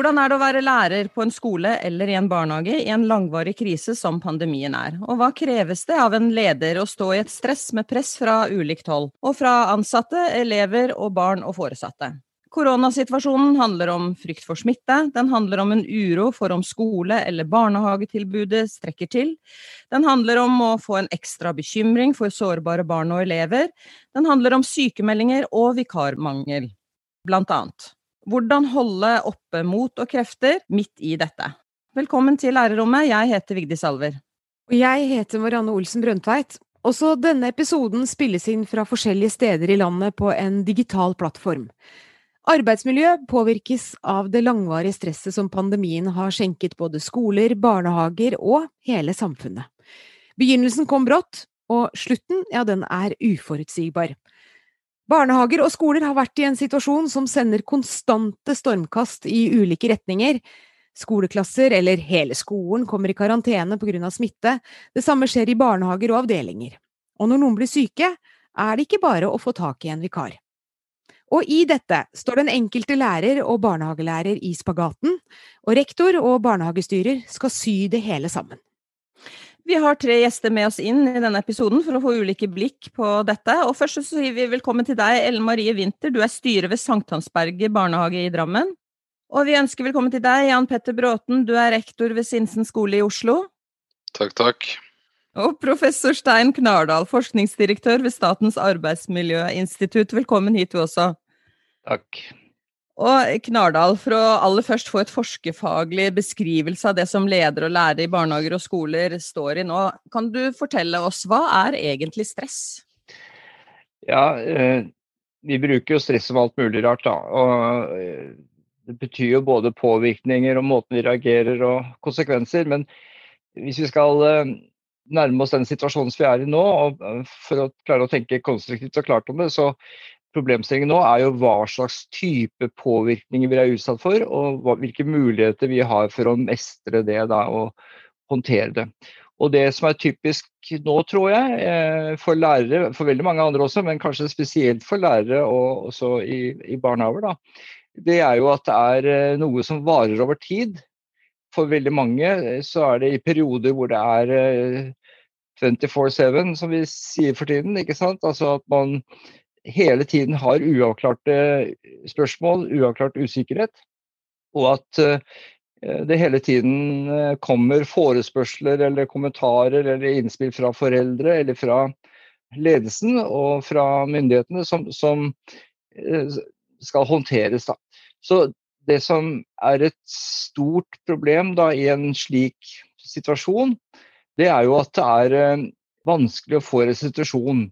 Hvordan er det å være lærer på en skole eller i en barnehage i en langvarig krise som pandemien er, og hva kreves det av en leder å stå i et stress med press fra ulikt hold, og fra ansatte, elever og barn og foresatte? Koronasituasjonen handler om frykt for smitte, den handler om en uro for om skole- eller barnehagetilbudet strekker til, den handler om å få en ekstra bekymring for sårbare barn og elever, den handler om sykemeldinger og vikarmangel, blant annet. Hvordan holde oppe mot og krefter midt i dette. Velkommen til lærerrommet, jeg heter Vigdis Alver. Og jeg heter Marianne Olsen Brøndtveit. Også denne episoden spilles inn fra forskjellige steder i landet på en digital plattform. Arbeidsmiljø påvirkes av det langvarige stresset som pandemien har skjenket både skoler, barnehager og hele samfunnet. Begynnelsen kom brått, og slutten, ja, den er uforutsigbar. Barnehager og skoler har vært i en situasjon som sender konstante stormkast i ulike retninger. Skoleklasser, eller hele skolen, kommer i karantene av smitte. Det samme skjer i barnehager og avdelinger. Og når noen blir syke, er det ikke bare å få tak i en vikar. Og i dette står den enkelte lærer og barnehagelærer i spagaten, og rektor og barnehagestyrer skal sy det hele sammen. Vi har tre gjester med oss inn i denne episoden for å få ulike blikk på dette. Og først så sier vi velkommen til deg, Ellen Marie Winther. Du er styrer ved Sankthansberget barnehage i Drammen. Og vi ønsker velkommen til deg, Jan Petter Bråten. Du er rektor ved Sinsen skole i Oslo. Takk, takk. Og professor Stein Knardal, forskningsdirektør ved Statens arbeidsmiljøinstitutt. Velkommen hit, du også. Takk. Og Knardal, for å aller først få et forskerfaglig beskrivelse av det som leder og lærer i barnehager og skoler står i nå, kan du fortelle oss hva er egentlig stress? Ja, eh, vi bruker jo stress som alt mulig rart, da. Og eh, det betyr jo både påvirkninger og måten vi reagerer og konsekvenser. Men hvis vi skal eh, nærme oss den situasjonen vi er i nå, og for å klare å tenke konstruktivt og klart om det, så Problemstillingen nå er jo hva slags type påvirkninger vi er utsatt for, og hva, hvilke muligheter vi har for å mestre det da, og håndtere det. Og Det som er typisk nå, tror jeg, eh, for lærere, for veldig mange andre også, men kanskje spesielt for lærere og også i, i barnehager, da, det er jo at det er eh, noe som varer over tid. For veldig mange eh, så er det i perioder hvor det er 24-7, som vi sier for tiden. ikke sant? Altså at man hele tiden har uavklarte spørsmål, uavklart usikkerhet. Og at eh, det hele tiden eh, kommer forespørsler eller kommentarer eller innspill fra foreldre eller fra ledelsen og fra myndighetene som, som eh, skal håndteres. Da. Så det som er et stort problem da, i en slik situasjon, det er jo at det er vanskelig å få restitusjon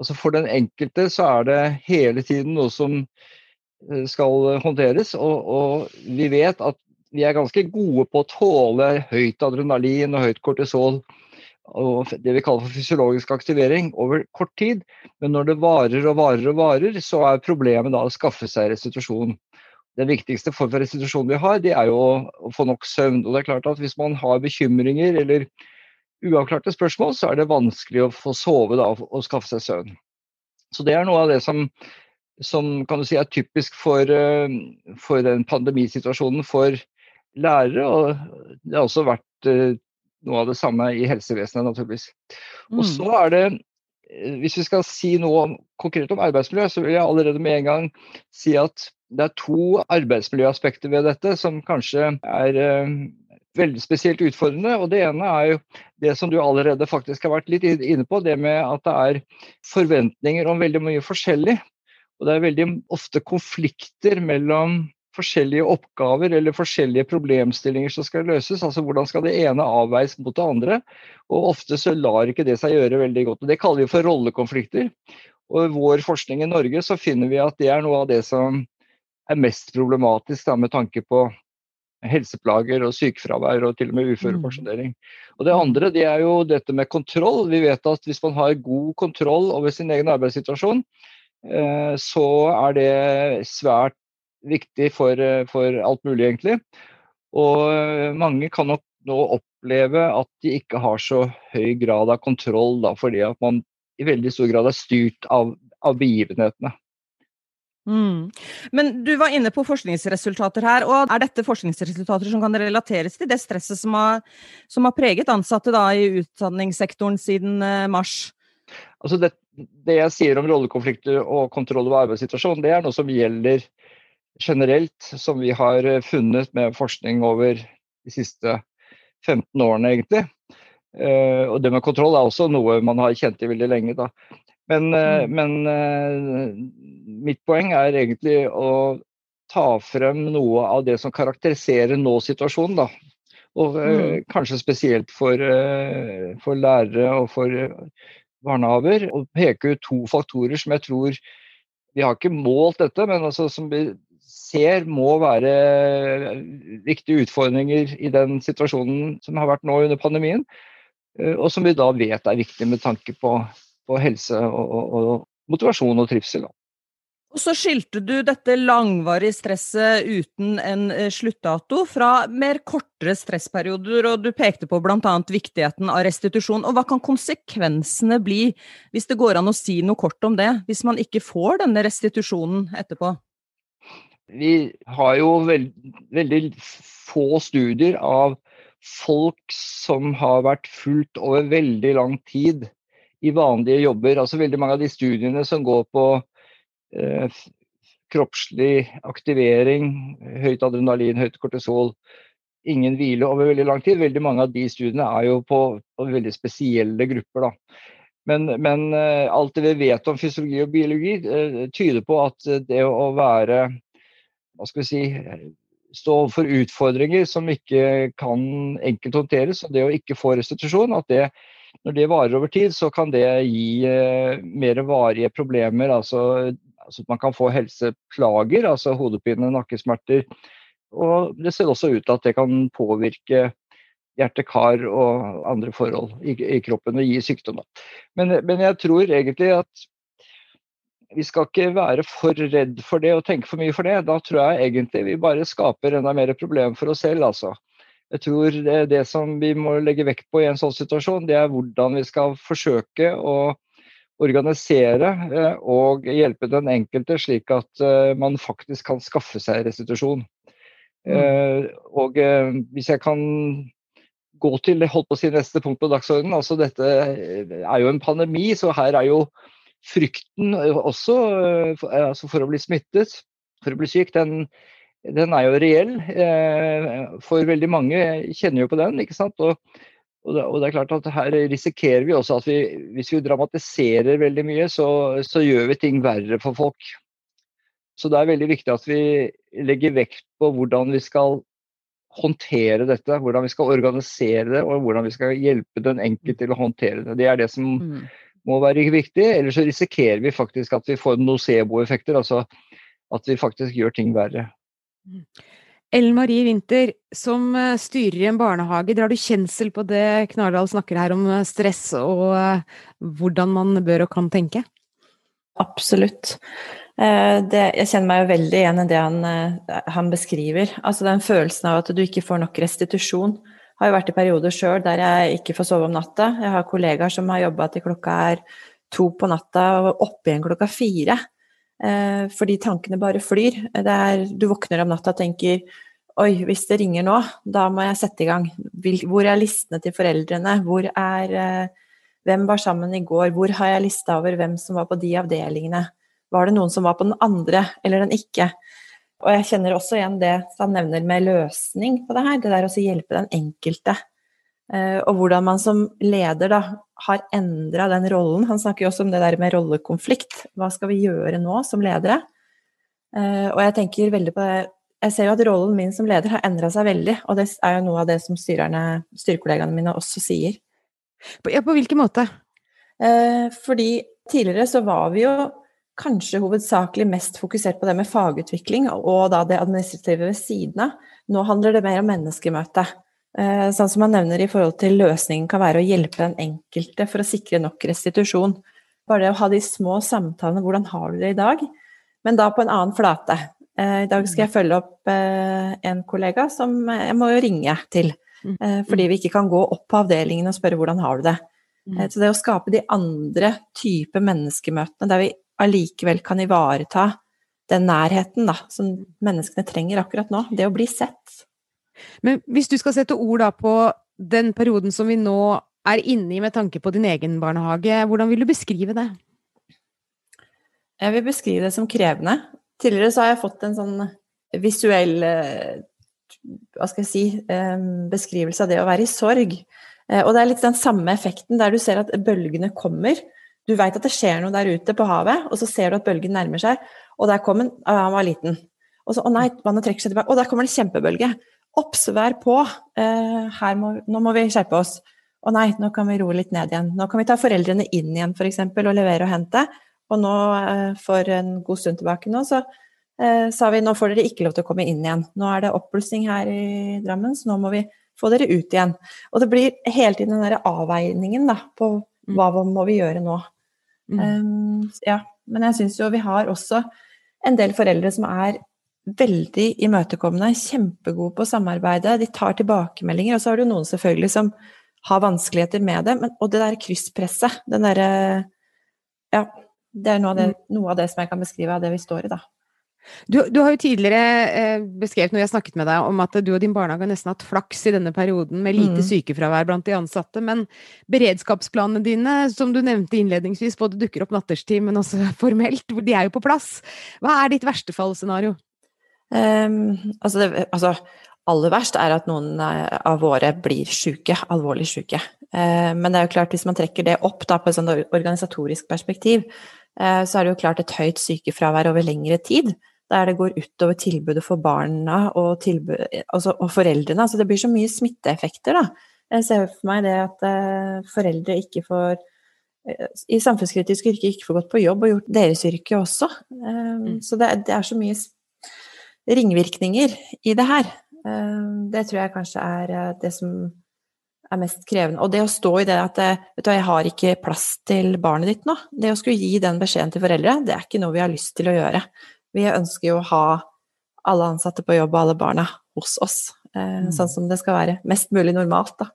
Altså For den enkelte så er det hele tiden noe som eh, skal håndteres. Og, og, vi vet at vi er ganske gode på å tåle høyt adrenalin og høyt kortisol og det vi kaller for fysiologisk aktivering over kort tid. Men når det varer og varer og varer, så er problemet da å skaffe seg restitusjon. Den viktigste form for restitusjon vi har, det er jo å få nok søvn. Og det er klart at Hvis man har bekymringer eller uavklarte spørsmål, så er det vanskelig å få sove da, og skaffe seg søvn. Så det er noe av det som, som kan du si er typisk for, eh, for den pandemisituasjonen for lærere. Og det har også vært eh, noe av det samme i helsevesenet, naturligvis. Og så mm. er det eh, hvis vi skal si noe konkret om arbeidsmiljø, så vil jeg allerede med en gang si at det er to arbeidsmiljøaspekter ved dette som kanskje er veldig spesielt utfordrende. og Det ene er jo det som du allerede faktisk har vært litt inne på, det med at det er forventninger om veldig mye forskjellig. Og det er veldig ofte konflikter mellom forskjellige oppgaver eller forskjellige problemstillinger som skal løses. altså Hvordan skal det ene avveies mot det andre? Og ofte så lar ikke det seg gjøre veldig godt. og Det kaller vi for rollekonflikter. Og I vår forskning i Norge så finner vi at det er noe av det som er mest problematisk da, med tanke på helseplager og sykefravær og til og med uførepensjonering. Mm. Og Det andre det er jo dette med kontroll. Vi vet at hvis man har god kontroll over sin egen arbeidssituasjon, eh, så er det svært viktig for, eh, for alt mulig, egentlig. Og eh, mange kan nok nå oppleve at de ikke har så høy grad av kontroll, da, fordi at man i veldig stor grad er styrt av, av begivenhetene. Mm. Men du var inne på forskningsresultater her, og er dette forskningsresultater som kan relateres til det stresset som har, som har preget ansatte da, i utdanningssektoren siden uh, mars? Altså det, det, jeg sier om rollekonflikter og kontroll over arbeidssituasjonen, det er noe som gjelder generelt, som vi har eh, funnet med forskning over de siste 15 årene, egentlig. Uh, og det med kontroll er også noe man har kjent i veldig lenge. Da. Men, mm. men uh, mitt poeng er egentlig å ta frem noe av det som karakteriserer nå-situasjonen. da. Og mm. kanskje spesielt for, for, lærere og for barnehager. Og peke ut to faktorer som jeg tror Vi har ikke målt dette, men altså som vi ser må være viktige utfordringer i den situasjonen som har vært nå under pandemien. Eh, og som vi da vet er viktig med tanke på, på helse og, og, og, motivasjon og trivsel. Og så skilte du dette langvarige stresset uten en eh, sluttdato fra mer kortere stressperioder, og du pekte på bl.a. viktigheten av restitusjon. Og hva kan konsekvensene bli, hvis det går an å si noe kort om det, hvis man ikke får denne restitusjonen etterpå? Vi har jo veld, veldig få studier av folk som har vært fulgt over veldig lang tid i vanlige jobber. Altså veldig mange av de studiene som går på eh, kroppslig aktivering, høyt adrenalin, høyt kortisol, ingen hvile over veldig lang tid. Veldig mange av de studiene er jo på, på veldig spesielle grupper. da. Men, men eh, alt det vi vet om fysiologi og biologi, eh, tyder på at det å være hva skal vi si, stå overfor utfordringer som ikke kan enkelt håndteres. Og det å ikke få restitusjon, at det, når det varer over tid, så kan det gi eh, mer varige problemer. Altså, altså, at man kan få helseplager, altså hodepine, nakkesmerter. Og det ser også ut til at det kan påvirke hjerte-kar og andre forhold i, i, kroppen og gi sykdom. Men, men jeg tror egentlig at vi skal ikke være for redd for det og tenke for mye for det. Da tror jeg egentlig vi bare skaper enda mer problem for oss selv, altså. Jeg tror det, det som vi må legge vekt på i en sånn situasjon, det er hvordan vi skal forsøke å organisere eh, og hjelpe den enkelte slik at eh, man faktisk kan skaffe seg restitusjon. Mm. Eh, og hvis jeg kan gå til holdt på å si neste punkt på dagsordenen, altså dette er jo en pandemi, så her er jo frykten eh, også eh, eh, altså for å bli smittet, for å bli syk, den, den er jo reell. For veldig mange kjenner jo på den. ikke sant? Og, og, det, og, det, er klart at her risikerer vi også at vi, hvis vi dramatiserer veldig mye, så, så gjør vi ting verre for folk. Så det er veldig viktig at vi legger vekt på hvordan vi skal håndtere dette, hvordan vi skal organisere det og hvordan vi skal hjelpe den enkelte til å håndtere det. Det er det som mm må være viktig. Ellers så risikerer vi faktisk at vi får nocebo-effekter, altså at vi faktisk gjør ting verre. Ellen Marie Winther, som eh, styrer i en barnehage, drar du kjensel på det Knardal snakker her om eh, stress og eh, hvordan man bør og kan tenke? Absolutt. Det, jeg kjenner meg jo veldig igjen i det han, han, beskriver. Altså den følelsen av at du ikke får nok restitusjon har jo vært i perioder sjøl der jeg ikke får sove om natta. Jeg har kollegaer som har jobba til klokka er to på natta og opp igjen klokka fire. Eh, fordi tankene bare flyr. Er, du våkner om natta og tenker Oi, hvis det ringer nå, da må jeg sette i gang. Hvor er listene til foreldrene? Hvor er eh, Hvem var sammen i går? Hvor har jeg lista over hvem som var på de avdelingene? Var det noen som var på den andre, eller den ikke? Og jeg kjenner også igjen det han nevner med løsning på det her, det der å hjelpe den enkelte. Eh, og hvordan man som leder da har endra den rollen. Han snakker jo også om det der med rollekonflikt. Hva skal vi gjøre nå som ledere? Eh, og jeg tenker veldig på det Jeg ser jo at rollen min som leder har endra seg veldig, og det er jo noe av det som styrerne, styrekollegaene mine også sier. På, ja, på hvilken måte? Eh, fordi tidligere så var vi jo kanskje hovedsakelig mest fokusert på det med fagutvikling og da det administrative ved siden av. Nå handler det mer om menneskemøte. Eh, sånn som han nevner i forhold til løsningen kan være å hjelpe den enkelte for å sikre nok restitusjon. Bare det å ha de små samtalene 'hvordan har du det i dag?' men da på en annen flate. Eh, I dag skal jeg følge opp eh, en kollega som jeg må ringe til. Mm. Fordi vi ikke kan gå opp på avdelingen og spørre hvordan har du det. Mm. Så det å skape de andre type menneskemøtene der vi allikevel kan ivareta den nærheten da, som menneskene trenger akkurat nå, det å bli sett. Men hvis du skal sette ord da på den perioden som vi nå er inne i med tanke på din egen barnehage, hvordan vil du beskrive det? Jeg vil beskrive det som krevende. Tidligere så har jeg fått en sånn visuell eh, hva skal jeg si, eh, beskrivelse av det å være i sorg. Eh, og det er litt den samme effekten der du ser at bølgene kommer. Du veit at det skjer noe der ute på havet, og så ser du at bølgen nærmer seg. Og der kom den, han var liten. Og så å nei, vannet trekker seg tilbake. Og der kommer det en kjempebølge. Obs, vær på! Må, nå må vi skjerpe oss. Å nei, nå kan vi roe litt ned igjen. Nå kan vi ta foreldrene inn igjen, f.eks., og levere og hente. Og nå, eh, for en god stund tilbake nå, så eh, sa vi nå får dere ikke lov til å komme inn igjen. Nå er det oppblussing her i Drammen, så nå må vi få dere ut igjen. Og det blir hele tiden den derre avveiningen da, på mm. hva må vi gjøre nå. Mm. Um, ja, men jeg syns jo vi har også en del foreldre som er veldig imøtekommende, kjempegode på å samarbeide. De tar tilbakemeldinger. Og så har du noen selvfølgelig som har vanskeligheter med det. Men, og det der krysspresset, den derre Ja, det er noe av det, mm. noe av det, som jeg kan beskrive av det vi står i, da. Du, du har jo tidligere eh, beskrevet når jeg snakket med deg, om at du og din barnehage har nesten hatt flaks i denne perioden med lite mm. sykefravær blant de ansatte. Men beredskapsplanene dine, som du nevnte innledningsvis, både dukker opp natterstid, men også formelt, de er jo på plass. Hva er ditt verstefallsscenario? Um, altså, det, altså, aller verst er at noen eh, av våre blir syke, alvorlig syke. Uh, men det er jo klart, hvis man trekker det opp da, på et sånn organisatorisk perspektiv, uh, så er det jo klart et høyt sykefravær over lengre tid. Der det går utover tilbudet for barna og, tilbud, altså, og foreldrene. Altså det blir så mye smitteeffekter, da. Jeg ser for meg det at uh, foreldre ikke får i samfunnskritiske yrker ikke får gått på jobb og gjort deres yrke også. Uh, Så det, det, er så mye ringvirkninger i det her. Det tror jeg kanskje er det som er mest krevende. Og det å stå i det at eh, vet du, jeg har ikke plass til barnet ditt nå, det å skulle gi den beskjeden til foreldre, det er ikke noe vi har lyst til å gjøre. Vi ønsker jo å ha alle ansatte på jobb og alle barna hos oss, eh, mm. sånn som det skal være. Mest mulig normalt, da.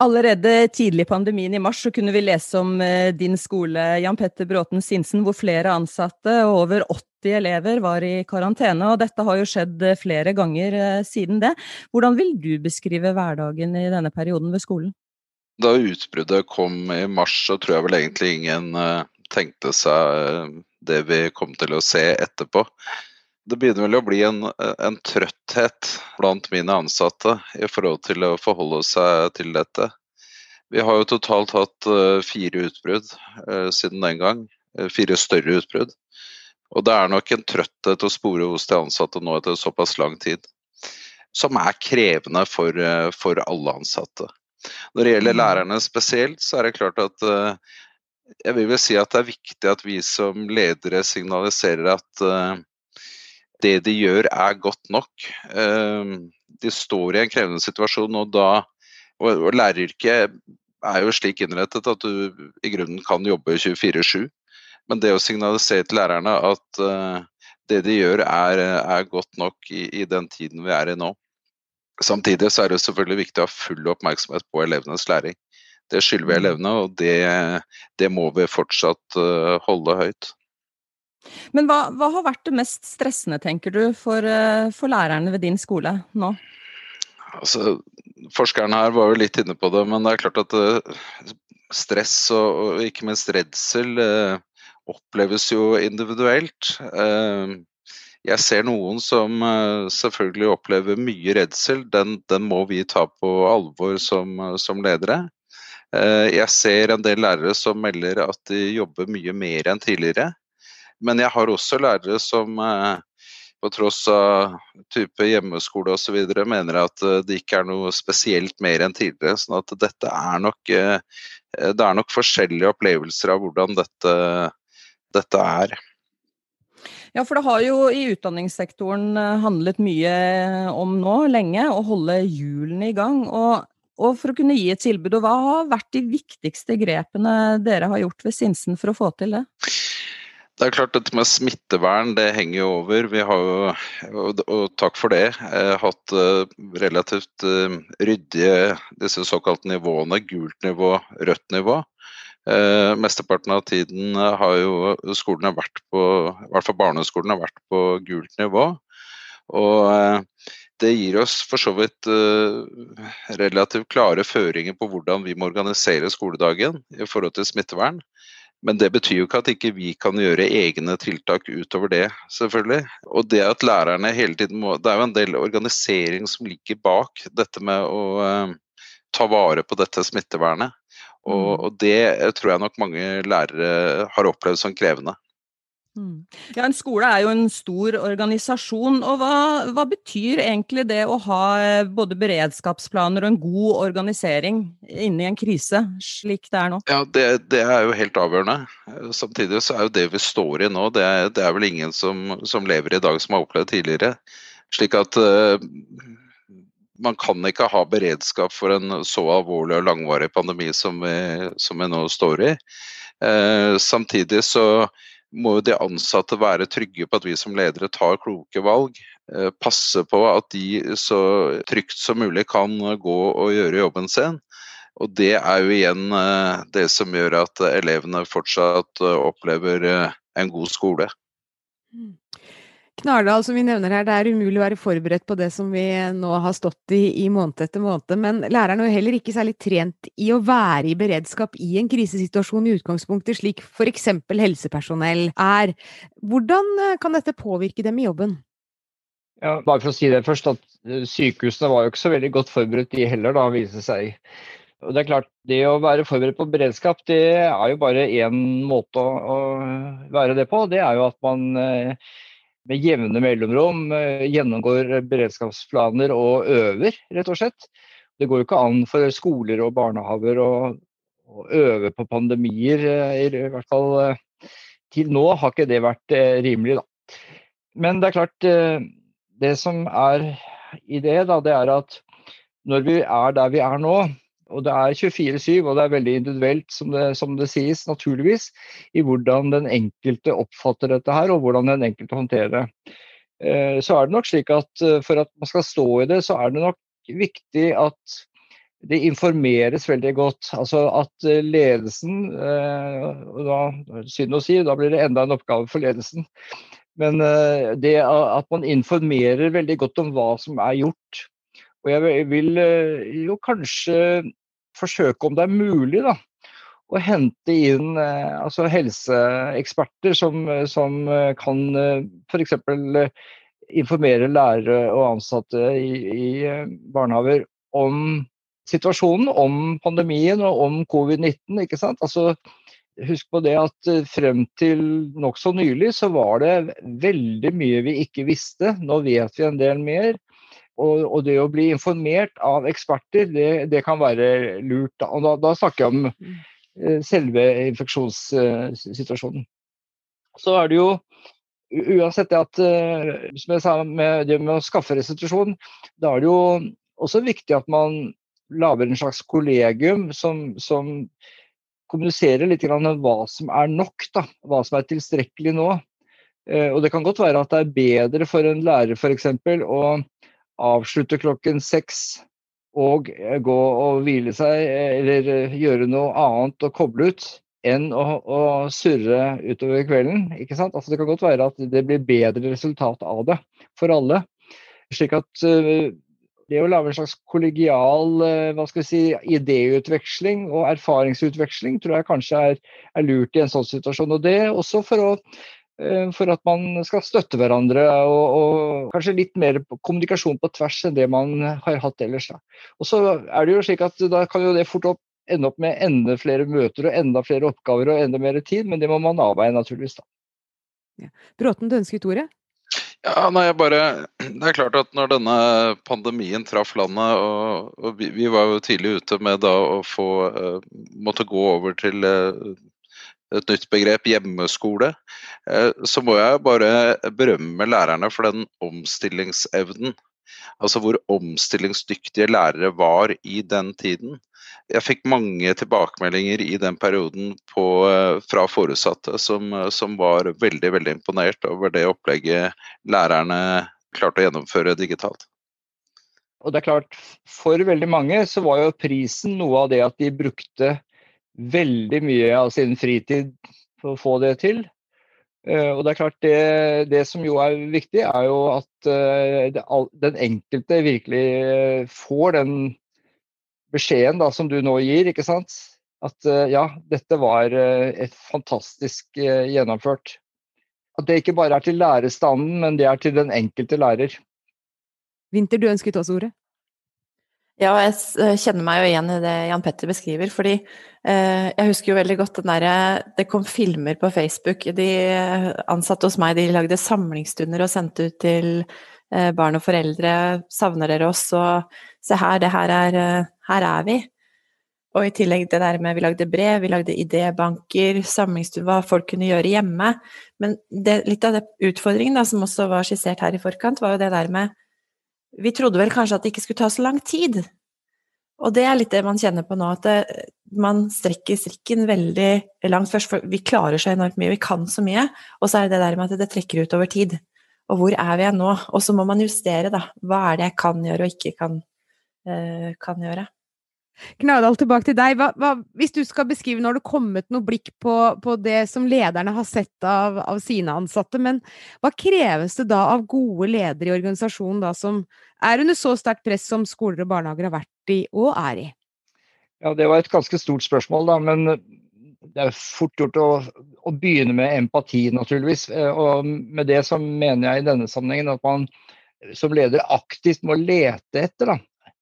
Allerede tidlig i pandemien i mars så kunne vi lese om eh, din skole, Jan Petter Bråten Sinsen, hvor flere ansatte og over 80 elever var i karantene. og Dette har jo skjedd eh, flere ganger eh, siden det. Hvordan vil du beskrive hverdagen i denne perioden ved skolen? Da utbruddet kom i mars, så tror jeg vel egentlig ingen tenkte seg det vi kom til å se etterpå. Det begynner vel å bli en, en, trøtthet blant mine ansatte i forhold til å forholde seg til dette. Vi har jo totalt hatt fire utbrudd siden den gang. Fire større utbrudd. Og det er nok en trøtthet å spore hos de ansatte nå etter såpass lang tid. Som er krevende for, for alle ansatte. Når det gjelder mm. lærerne spesielt, så er det klart at jeg vil vel si at det er viktig at vi som ledere signaliserer at det de gjør er godt nok. De står i en krevende situasjon, og da og læreryrket er jo slik innrettet at du i grunnen kan jobbe 24-7. Men det å signalisere til lærerne at uh, det de gjør er, er godt nok i, i, den tiden vi er i nå. Samtidig så er det selvfølgelig viktig å ha full oppmerksomhet på elevenes læring. Det skylder vi mm. elevene, og det, det må vi fortsatt uh, holde høyt. Men hva, hva, har vært det mest stressende, tenker du, for, eh, for lærerne ved din skole nå? Altså, forskeren her var jo litt inne på det, men det er klart at stress og, og, ikke minst redsel oppleves jo individuelt. Uh, jeg ser noen som selvfølgelig opplever mye redsel. Den, den, må vi ta på alvor som, som ledere. Jeg ser en del lærere som melder at de jobber mye mer enn tidligere. Men jeg har også lærere som eh, på tross av type hjemmeskole osv. mener at eh, det ikke er noe spesielt mer enn tidligere. sånn at dette er nok, eh, det er nok forskjellige opplevelser av hvordan dette, dette er. Ja, for det har jo i utdanningssektoren handlet mye om nå, lenge, å holde hjulene i gang. Og, og, for å kunne gi et tilbud, og hva har vært de viktigste grepene dere har gjort ved Sinsen for å få til det? Det er klart Dette med smittevern det henger jo over. Vi har jo, og, takk for det, eh, hatt eh, relativt eh, ryddige disse såkalte nivåene. Gult nivå, rødt nivå. Eh, mesteparten av tiden har jo skolene vært på, i hvert fall barneskolen har vært på gult nivå. Og eh, det gir oss for så vidt eh, relativt klare føringer på hvordan vi må organisere skoledagen i forhold til smittevern. Men det betyr jo ikke at ikke vi kan gjøre egne tiltak utover det, selvfølgelig. Og det at lærerne hele tiden må Det er jo en del organisering som ligger bak dette med å uh, ta vare på dette smittevernet. Og, mm. og det tror jeg nok mange lærere har opplevd som krevende. Mm. Ja, En skole er jo en stor organisasjon. og hva, hva, betyr egentlig det å ha eh, både beredskapsplaner og en god organisering inne i en krise, slik det er nå? Ja, Det, det er jo helt avgjørende. Samtidig så er jo det vi står i nå, det er, det er vel ingen som, som, lever i dag som har opplevd tidligere. Slik at uh, man kan ikke ha beredskap for en så alvorlig og langvarig pandemi som vi, som vi nå står i. Eh, samtidig så må jo de ansatte være trygge på at vi som ledere tar kloke valg. Eh, passe på at de så trygt som mulig kan gå og gjøre jobben sin. Og det er jo igjen eh, det som gjør at elevene fortsatt eh, opplever en god skole. Mm. Knardal, som vi nevner her, det er umulig å være forberedt på det som vi nå har stått i i måned etter måned. Men læreren er heller ikke særlig trent i å være i beredskap i en krisesituasjon i utgangspunktet, slik f.eks. helsepersonell er. Hvordan eh, kan dette påvirke dem i jobben? Ja, bare for å si det først, at eh, Sykehusene var jo ikke så veldig godt forberedt de heller, da, viser seg. Og det er klart, det å være forberedt på beredskap, det er jo bare én måte å være det på. Det er jo at man eh, med jevne mellomrom eh, gjennomgår beredskapsplaner og øver, rett og slett. Det går jo ikke an for skoler og barnehager å, å øve på pandemier. Eh, I hvert fall eh, til nå har ikke det vært rimelig, da. Men det er klart, det som er i det, da, det er at når vi er der vi er nå, og det er 24-7, og det er veldig individuelt, som det, som det, sies, naturligvis, i hvordan den enkelte oppfatter dette her, og hvordan den enkelte håndterer det. Eh, så er det nok slik at eh, for at man skal stå i det, så er det nok viktig at det informeres veldig godt. Altså at eh, ledelsen og da, Synd å si, da blir det enda en oppgave for ledelsen. Men det at man informerer veldig godt om hva som er gjort. Og jeg vil jo kanskje forsøke om det er mulig da, å hente inn eh, altså helseeksperter som, som eh, kan eh, f.eks. informere lærere og ansatte i, i barnehager om situasjonen, om pandemien og om covid-19. ikke sant? Altså, Husk på det at frem til nokså nylig så var det veldig mye vi ikke visste. Nå vet vi en del mer. Og, og, det å bli informert av eksperter, det, det kan være lurt. Og da, da snakker jeg om eh, selve infeksjonssituasjonen. Så er det jo uansett det at eh, som jeg sa med det med å skaffe restitusjon, da er det jo også viktig at man lager en slags kollegium som, som kommuniserer litt hva som er nok, da, hva som er tilstrekkelig nå. Eh, og Det kan godt være at det er bedre for en lærer f.eks. å avslutte klokken seks og eh, gå og hvile seg eller eh, gjøre noe annet og koble ut, enn å, å surre utover kvelden. ikke sant? Altså Det kan godt være at det blir bedre resultat av det for alle. Slik at det å lage en slags kollegial hva skal vi si, idéutveksling og erfaringsutveksling tror jeg kanskje er, er lurt i en sånn situasjon. Og det også for å Eh, for at man skal støtte hverandre og, og, kanskje litt mer kommunikasjon på tvers enn det man har hatt ellers. Da. Og så er det jo slik at Da kan jo det fort opp, ende opp med enda flere møter og enda flere oppgaver og enda mer tid, men det må man avveie naturligvis. da. Ja. Bråten, du ønsket ordet? Ja, nei, bare, Det er klart at når denne pandemien traff landet, og, og vi, vi, var jo tidlig ute med da å få uh, måtte gå over til uh, et nytt begrep, hjemmeskole, eh, så må jeg bare berømme lærerne for den omstillingsevnen. Altså hvor omstillingsdyktige lærere var i den tiden. Jeg fikk mange tilbakemeldinger i den perioden på, eh, fra foresatte som, som var veldig, veldig imponert over det opplegget lærerne klarte å gjennomføre digitalt. Og det er klart, For veldig mange så var jo prisen noe av det at de brukte veldig mye av sin fritid for å få det til. Uh, og det er klart, det, det, som jo er viktig, er jo at det, den enkelte virkelig uh, får den beskjeden da, som du nå gir, ikke sant. At ja, dette var et fantastisk gjennomført. At det ikke bare er til lærerstanden, men det er til den enkelte lærer. Vinter, du ønsket også ordet? Ja, jeg eh, kjenner meg jo igjen i det Jan Petter beskriver. Fordi eh, jeg husker jo veldig godt den derre Det kom filmer på Facebook. De ansatte hos meg de lagde samlingsstunder og sendte ut til eh, barn og foreldre. 'Savner dere oss?' og 'Se her, det her er eh, Her er vi'. Og i tillegg det der med vi lagde brev, vi lagde idébanker, samlingsstue, hva folk kunne gjøre hjemme. Men det, litt av det utfordringen da, som også var skissert her i forkant, var jo det der med vi trodde vel kanskje at det ikke skulle ta så lang tid. Og det er litt det man kjenner på nå, at det, man strekker strikken veldig langt først. For vi klarer så enormt mye, vi kan så mye. Og så er det det der med at det trekker ut over tid. Og hvor er vi nå? Og så må man justere, da. Hva er det jeg kan gjøre og ikke kan, uh, kan gjøre? Knadal, tilbake til deg. Hva, hva, hvis du skal beskrive, Nå har det kommet noe blikk på, på det som lederne har sett av, av, sine ansatte, men hva kreves det da av gode ledere i organisasjonen da, som er under så sterkt press som skoler og barnehager har vært i og er i? Ja, Det var et ganske stort spørsmål, da, men det er fort gjort å, å begynne med empati, naturligvis. Og med det så mener jeg i denne sammenhengen at man som leder aktivt må lete etter da,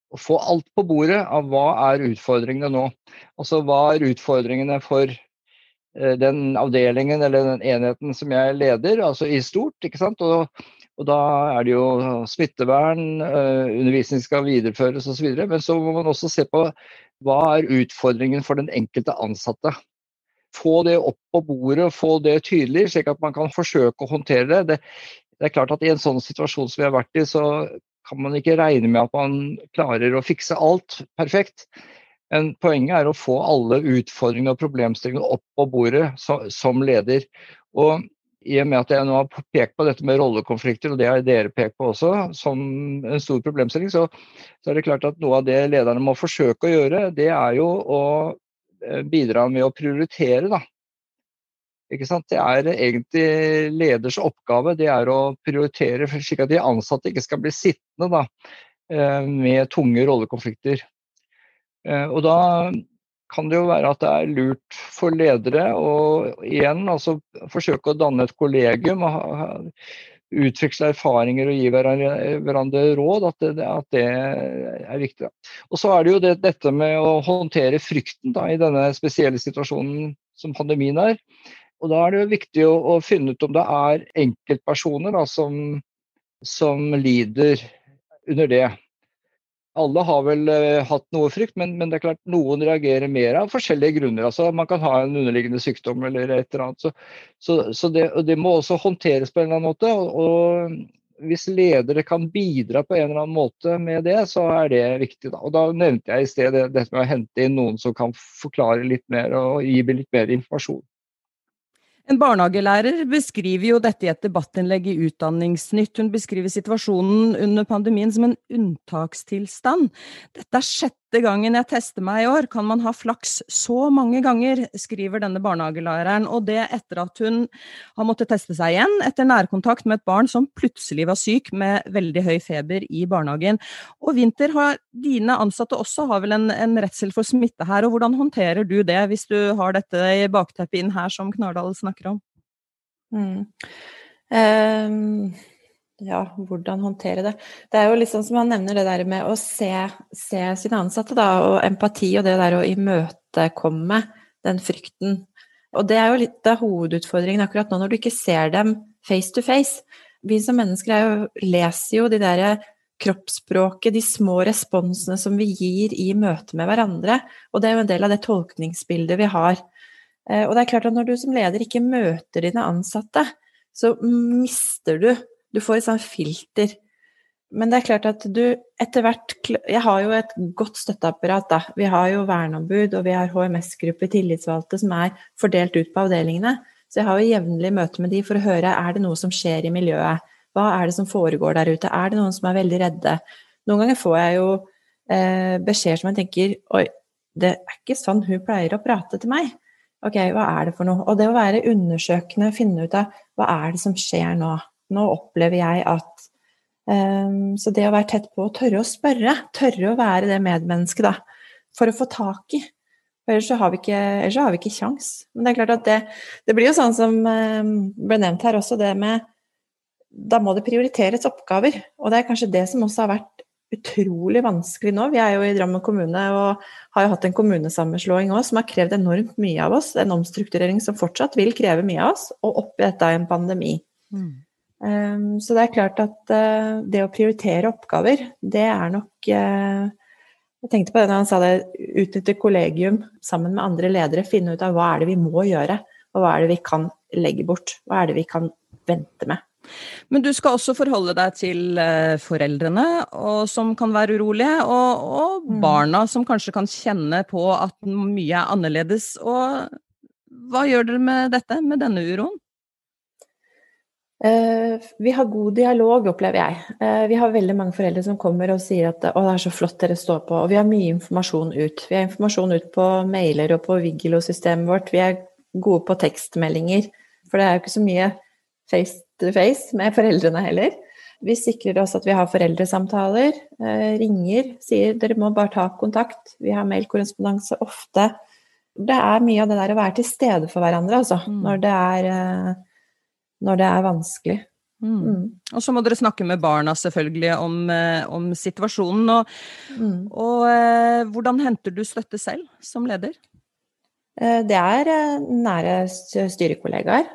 å få alt på bordet av hva er utfordringene nå. Altså hva er utfordringene for eh, den avdelingen eller den enheten som jeg leder, altså i stort. ikke sant? Og, og da er det jo smittevern, eh, undervisning skal videreføres osv. Men så må man også se på hva er utfordringen for den enkelte ansatte. Få det opp på bordet, få det tydelig, slik at man kan forsøke å håndtere det. det. Det er klart at I en sånn situasjon som vi har vært i, så kan man ikke regne med at man klarer å fikse alt perfekt. Men poenget er å få alle utfordringene og problemstillingene opp på bordet som leder. Og i og med at jeg nå har pekt på dette med rollekonflikter, og det har dere pekt på også, som en stor problemstilling, så, så, er det klart at noe av det lederne må forsøke å gjøre, det er jo å eh, bidra med å prioritere. da. Det er egentlig leders oppgave det er å prioritere slik at de ansatte ikke skal bli sittende da, eh, med tunge rollekonflikter. Eh, og da kan det jo være at det er lurt for ledere å igjen altså, forsøke å danne et kollegium. Utveksle erfaringer og gi hverandre råd. At det, at det er viktig. Og så er det jo det, dette med å håndtere frykten da, i denne spesielle situasjonen som pandemien er. Og Da er det jo viktig å, å finne ut om det er enkeltpersoner da, som, som, lider under det. Alle har vel uh, hatt noe frykt, men, men, det er klart noen reagerer mer av forskjellige grunner. Altså, man kan ha en underliggende sykdom eller et eller annet. Så, så, så det, det, må også håndteres på en eller annen måte. Og, og hvis ledere kan bidra på en eller annen måte med det, så er det viktig. Da. Og da nevnte jeg i sted dette med å hente inn noen som kan forklare litt mer og gi litt mer informasjon. En barnehagelærer beskriver jo dette i et debattinnlegg i Utdanningsnytt. Hun beskriver situasjonen under pandemien som en unntakstilstand. Dette er sjette gangen jeg tester meg i år, kan man ha flaks så mange ganger, skriver denne barnehagelæreren, og det etter at hun har måttet teste seg igjen etter nærkontakt med et barn som plutselig var syk med veldig høy feber i barnehagen. Og Vinter, har dine ansatte også har vel en, en redsel for smitte her, og hvordan håndterer du det hvis du har dette i bakteppet inn her som Knardal snakker om? Mm. Um ja, hvordan håndtere det. Det er jo litt sånn som han nevner det der med å se, se sine ansatte, da, og empati og det der å imøtekomme den frykten. Og det er jo litt av hovedutfordringen akkurat nå, når du ikke ser dem face to face. Vi som mennesker jo, leser jo de der kroppsspråket, de små responsene som vi gir i møte med hverandre. Og det er jo en del av det tolkningsbildet vi har. Eh, og det er klart at når du som leder ikke møter dine ansatte, så mister du du får et sånt filter. men det er klart at du etter hvert Jeg har jo et godt støtteapparat, da. Vi har jo verneombud, og vi har HMS-gruppe tillitsvalgte, som er fordelt ut på avdelingene. Så jeg har jo jevnlig møte med de for å høre er det noe som skjer i miljøet. Hva er det som foregår der ute? Er det noen som er veldig redde? Noen ganger får jeg jo eh, beskjeder som jeg tenker Oi, det er ikke sånn hun pleier å prate til meg. Ok, hva er det for noe? Og det å være undersøkende, finne ut av hva er det som skjer nå? Nå opplever jeg at um, Så det å være tett på og tørre å spørre, tørre å være det medmennesket, da, for å få tak i. Ellers så har vi ikke, ellers har vi ikke kjangs. Men det er klart at det, det blir jo sånn som um, ble nevnt her også, det med Da må det prioriteres oppgaver. Og det er kanskje det som også har vært utrolig vanskelig nå. Vi er jo i Drammen kommune og har jo hatt en kommunesammenslåing òg som har krevd enormt mye av oss. En omstrukturering som fortsatt vil kreve mye av oss, og oppi dette en pandemi. Mm. Um, så det er klart at uh, det å prioritere oppgaver, det er nok uh, Jeg tenkte på det når han sa det, utnytte kollegium sammen med andre ledere, finne ut av hva er det vi må gjøre, og hva er det vi kan legge bort. Hva er det vi kan vente med. Men du skal også forholde deg til eh, foreldrene og, som kan være urolige, og, og mm. barna som kanskje kan kjenne på at mye er annerledes. Og hva gjør dere med dette, med denne uroen? Uh, vi har god dialog, opplever jeg. Uh, vi har veldig mange foreldre som kommer og sier at å, det er så flott dere står på. Og vi har mye informasjon ut. Vi har informasjon ut på mailer og på Vigilo-systemet vårt. Vi er gode på tekstmeldinger. For det er jo ikke så mye face to face med foreldrene heller. Vi sikrer oss at vi har foreldresamtaler, eh, ringer, sier dere må bare ta kontakt. Vi har mailkorrespondanse ofte. Det er mye av det der å være til stede for hverandre, altså, mm. når, det er, eh, når, det er, vanskelig. Mm. Mm. Og så må dere snakke med barna selvfølgelig om, eh, om situasjonen. Og, mm. og eh, hvordan henter du støtte selv som leder? Eh, det er nære styrekollegaer,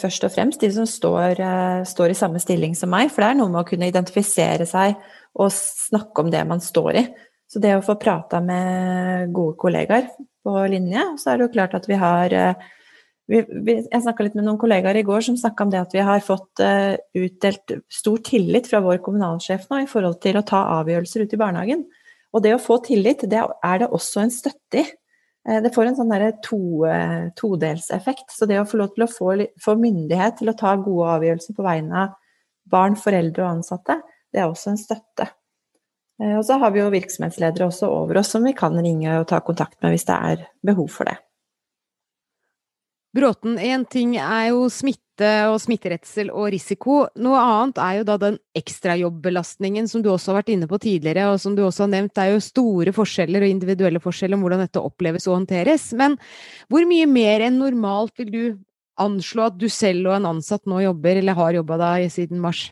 først og fremst. De som står, står, i samme stilling som meg. For det er noe med å kunne identifisere seg og snakke om det man står i. Så det å få prata med gode kollegaer på linje, så er det jo klart at vi har vi, vi, Jeg snakka litt med noen kollegaer i går som snakka om det at vi har fått uh, utdelt stor tillit fra vår kommunalsjef nå i forhold til å ta avgjørelser ute i barnehagen. Og det å få tillit, det er det også en støtte i. Eh, det får en sånn to, eh, todelseffekt. Så det å få lov til å få, få, myndighet til å ta gode avgjørelser på vegne av barn, foreldre og ansatte, det er også en støtte. Og så har vi jo virksomhetsledere også over oss som vi kan ringe og ta kontakt med hvis det er behov for det. Bråten, én ting er jo smitte og smitteredsel og risiko. Noe annet er jo da den ekstrajobbbelastningen som du også har vært inne på tidligere, og som du også har nevnt. Det er jo store forskjeller og individuelle forskjeller om hvordan dette oppleves og håndteres. Men hvor mye mer enn normalt vil du anslå at du selv og en ansatt nå jobber, eller har jobba da siden mars?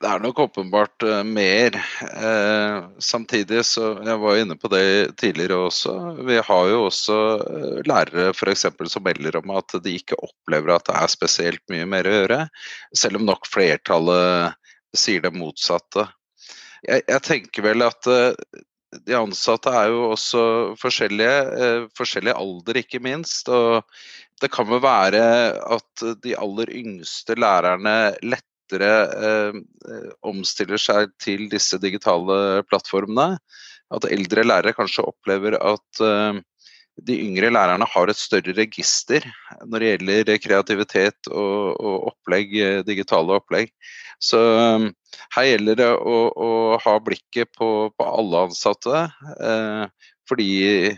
Det er nok åpenbart uh, mer. Uh, samtidig så Jeg var inne på det tidligere også. Vi har jo også uh, lærere f.eks. som melder om at de ikke opplever at det er spesielt mye mer å gjøre. Selv om nok flertallet sier det motsatte. Jeg, jeg tenker vel at de ansatte er jo også forskjellige. forskjellig alder, ikke minst. og det kan vel være at de aller yngste lærerne lett lettere eh, omstiller seg til disse digitale plattformene. At eldre lærere kanskje opplever at eh, de yngre lærerne har et større register når det gjelder kreativitet og, og opplegg, eh, digitale opplegg. Så eh, her gjelder det å, å ha blikket på, på alle ansatte, eh, fordi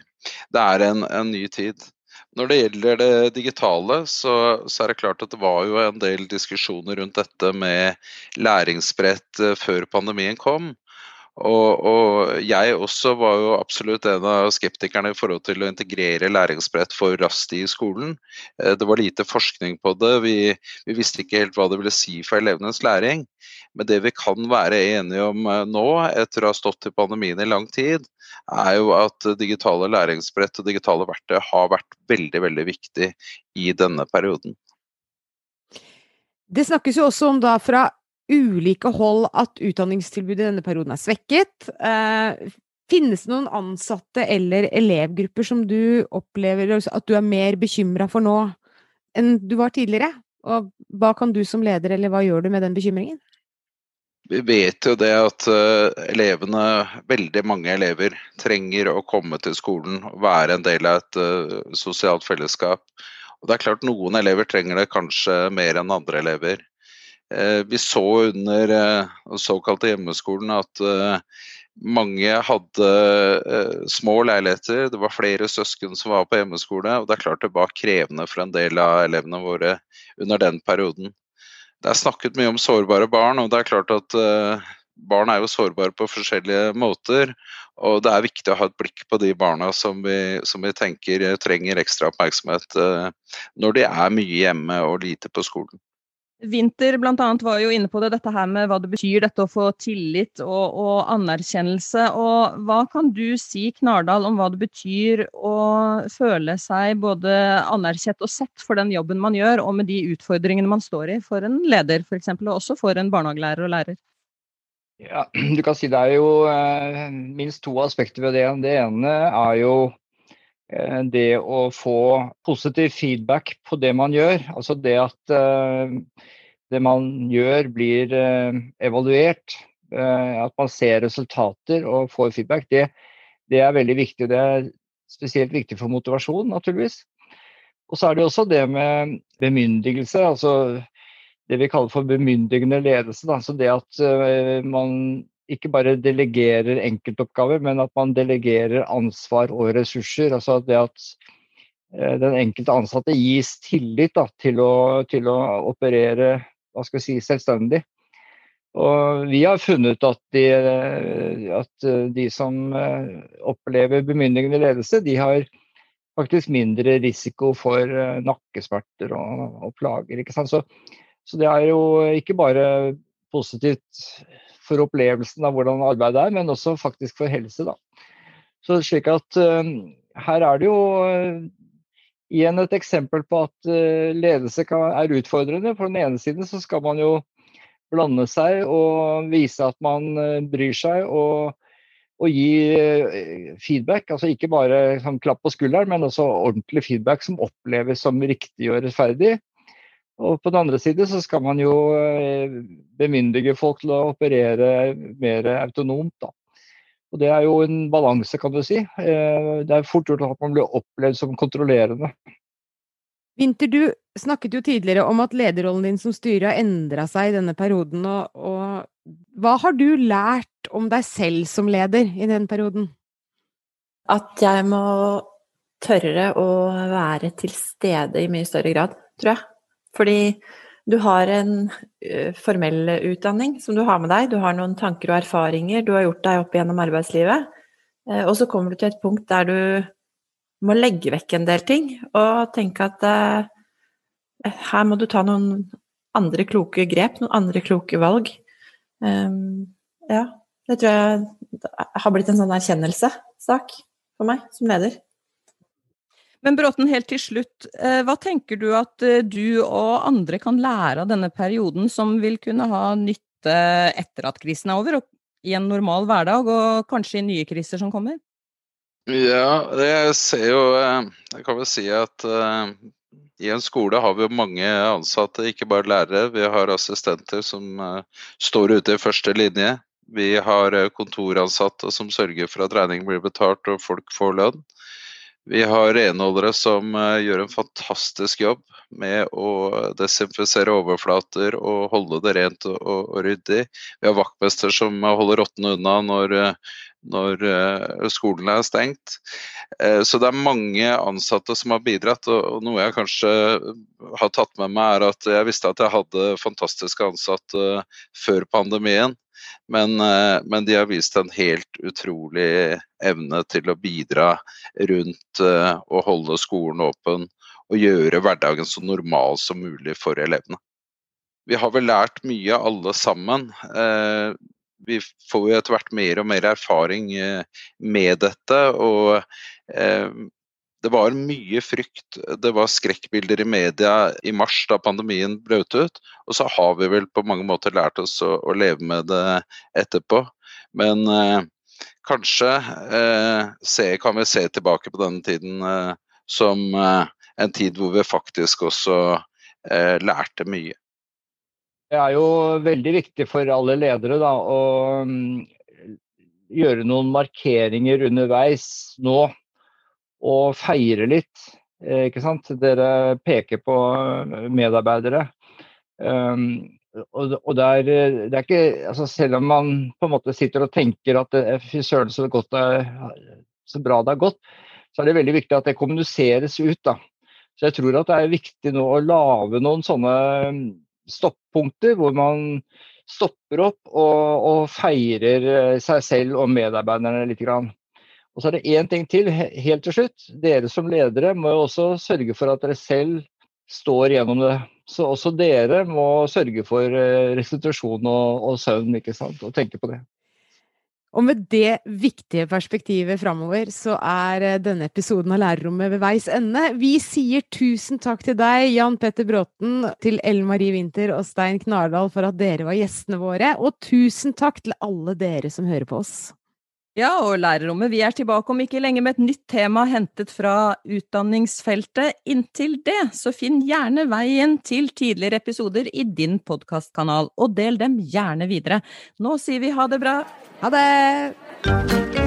det er en, en ny tid. Når det gjelder det digitale, så, så, er det klart at det var jo en del diskusjoner rundt dette med læringsbrett eh, før pandemien kom. Og, og, jeg også var jo absolutt en av skeptikerne i forhold til å integrere læringsbrett for raskt i skolen. Eh, det var lite forskning på det, vi, vi visste ikke helt hva det ville si for elevenes læring. Men det vi kan være enige om eh, nå, etter å ha stått i pandemien i lang tid, er jo at digitale læringsbrett og digitale verktøy har vært veldig, veldig viktig i denne perioden. Det snakkes jo også om da fra ulike hold at utdanningstilbudet i denne perioden er svekket. Eh, finnes det noen ansatte eller elevgrupper som du opplever at du er mer bekymra for nå enn du var tidligere? Og hva kan du som leder, eller hva gjør du med den bekymringen? Vi vet jo det at elevene, veldig mange elever, trenger å komme til skolen og være en del av et sosialt fellesskap. Og det er klart Noen elever trenger det kanskje mer enn andre elever. Eh, vi så under den eh, såkalte hjemmeskolen at eh, mange hadde små leiligheter, det var flere søsken som var på hjemmeskole. Og det er klart det var krevende for en del av elevene våre under den perioden. Det er snakket mye om sårbare barn, og det er klart at barn er jo sårbare på forskjellige måter. Og det er viktig å ha et blikk på de barna som vi, som vi tenker trenger ekstra oppmerksomhet når de er mye hjemme og lite på skolen. Blant annet var jo inne på det, dette her med hva det betyr dette å få tillit og, og, anerkjennelse. Og hva kan du si, Knardal, om hva det betyr å føle seg både anerkjent og sett for den jobben man gjør, og med de utfordringene man står i for en leder f.eks., og også for en barnehagelærer og lærer? Ja, du kan si Det er jo eh, minst to aspekter ved det. Det ene er jo det å få positiv feedback på det man gjør. Altså det at eh, det man gjør blir evaluert. At man ser resultater og får feedback. Det, det er veldig viktig. Det er spesielt viktig for motivasjon, naturligvis. Og så er det også det med bemyndigelse. altså det vi kaller for bemyndigende ledelse. Da. Så det at man ikke bare delegerer enkeltoppgaver, men at man delegerer ansvar og ressurser. Altså det at uh, den enkelte ansatte gis tillit da, til, å, til, å, operere hva skal jeg si, selvstendig. Og vi har funnet at de, at de som opplever bemyndigende ledelse, de har faktisk mindre risiko for nakkesmerter og, og plager. Så så det er jo ikke bare positivt for opplevelsen av hvordan arbeidet er, men også faktisk for helse. Da. Så slik at uh, her er det jo uh, igjen et eksempel på at uh, ledelse kan, er utfordrende. På den ene siden så skal man jo blande seg og vise at man bryr seg. og og gi feedback, altså ikke bare sånn, klapp på skulderen, men også ordentlig feedback som oppleves som riktig og rettferdig. Og på den andre side så skal man jo eh, bemyndige folk til å operere mer autonomt. Da. Og Det er jo en balanse, kan du si. Eh, det er fort gjort at man blir opplevd som kontrollerende. Winter, du snakket jo tidligere om at lederrollen din som styrer har endra seg i denne perioden. Og, og, hva har du lært om deg selv som leder i den perioden? At jeg må tørre å være til stede i mye større grad, tror jeg. Fordi du har en uh, formell utdanning som du har med deg, du har noen tanker og erfaringer du har gjort deg opp gjennom arbeidslivet, uh, og så kommer du til et punkt der du må legge vekk en del ting og tenke at uh, her må du ta noen andre kloke grep, noen andre kloke valg. Um, ja, det tror jeg har blitt en sånn erkjennelsessak for meg som leder. Men Bråten, helt til slutt, eh, hva tenker du at eh, du og andre kan lære av denne perioden som vil kunne ha nytte etter at krisen er over, og i en normal hverdag, og kanskje i nye kriser som kommer? Ja, jeg ser jo eh, Jeg kan vel si at i en skole har vi jo mange ansatte, ikke bare lærere. Vi har assistenter som står ute i første linje. Vi har kontoransatte som sørger for at regningen blir betalt og folk får lønn. Vi har renholdere som eh, gjør en fantastisk jobb med å desinfisere overflater og holde det rent og, og ryddig. Vi har vaktmester som holder rottene unna når, når eh, skolen er stengt. Eh, så det er mange ansatte som har bidratt. Og noe jeg kanskje har tatt med meg, er at jeg visste at jeg hadde fantastiske ansatte før pandemien. Men, eh, men, de har vist en helt utrolig evne til å bidra rundt eh, å holde skolen åpen og gjøre hverdagen så normal som mulig for elevene. Vi har vel lært mye alle sammen. Eh, vi får jo etter hvert mer og mer erfaring med dette. og det var mye frykt. Det var skrekkbilder i media i mars da pandemien brøt ut. Og så har vi vel på mange måter lært oss å, å leve med det etterpå. Men eh, kanskje eh, se, kan vi se tilbake på denne tiden eh, som eh, en tid hvor vi faktisk også eh, lærte mye. Det er jo veldig viktig for alle ledere da, å mm, gjøre noen markeringer underveis nå. Og feire litt. Eh, ikke sant? Dere peker på eh, medarbeidere. Um, og, og det, er, det er ikke altså Selv om man på en måte sitter og tenker at fy søren så, så bra det har gått, så er det veldig viktig at det kommuniseres ut. da. Så jeg tror at det er viktig nå å lage noen sånne stoppunkter hvor man stopper opp og, og feirer eh, seg selv og medarbeiderne litt. Grann. Og så er det én ting til helt til slutt. Dere som ledere må jo også sørge for at dere selv står gjennom det. Så også dere må sørge for eh, restitusjon og, og søvn, ikke sant, og tenke på det. Og med det viktige perspektivet framover, så er eh, denne episoden av Lærerrommet ved veis ende. Vi sier tusen takk til deg, Jan Petter Bråten, til Ellen Marie Winther og Stein Knardal for at dere var gjestene våre, og tusen takk til alle dere som hører på oss. Ja, og Lærerrommet, vi er tilbake om ikke lenge med et nytt tema hentet fra utdanningsfeltet. Inntil det, så finn gjerne veien til tidligere episoder i din podkastkanal, og del dem gjerne videre. Nå sier vi ha det bra. Ha det!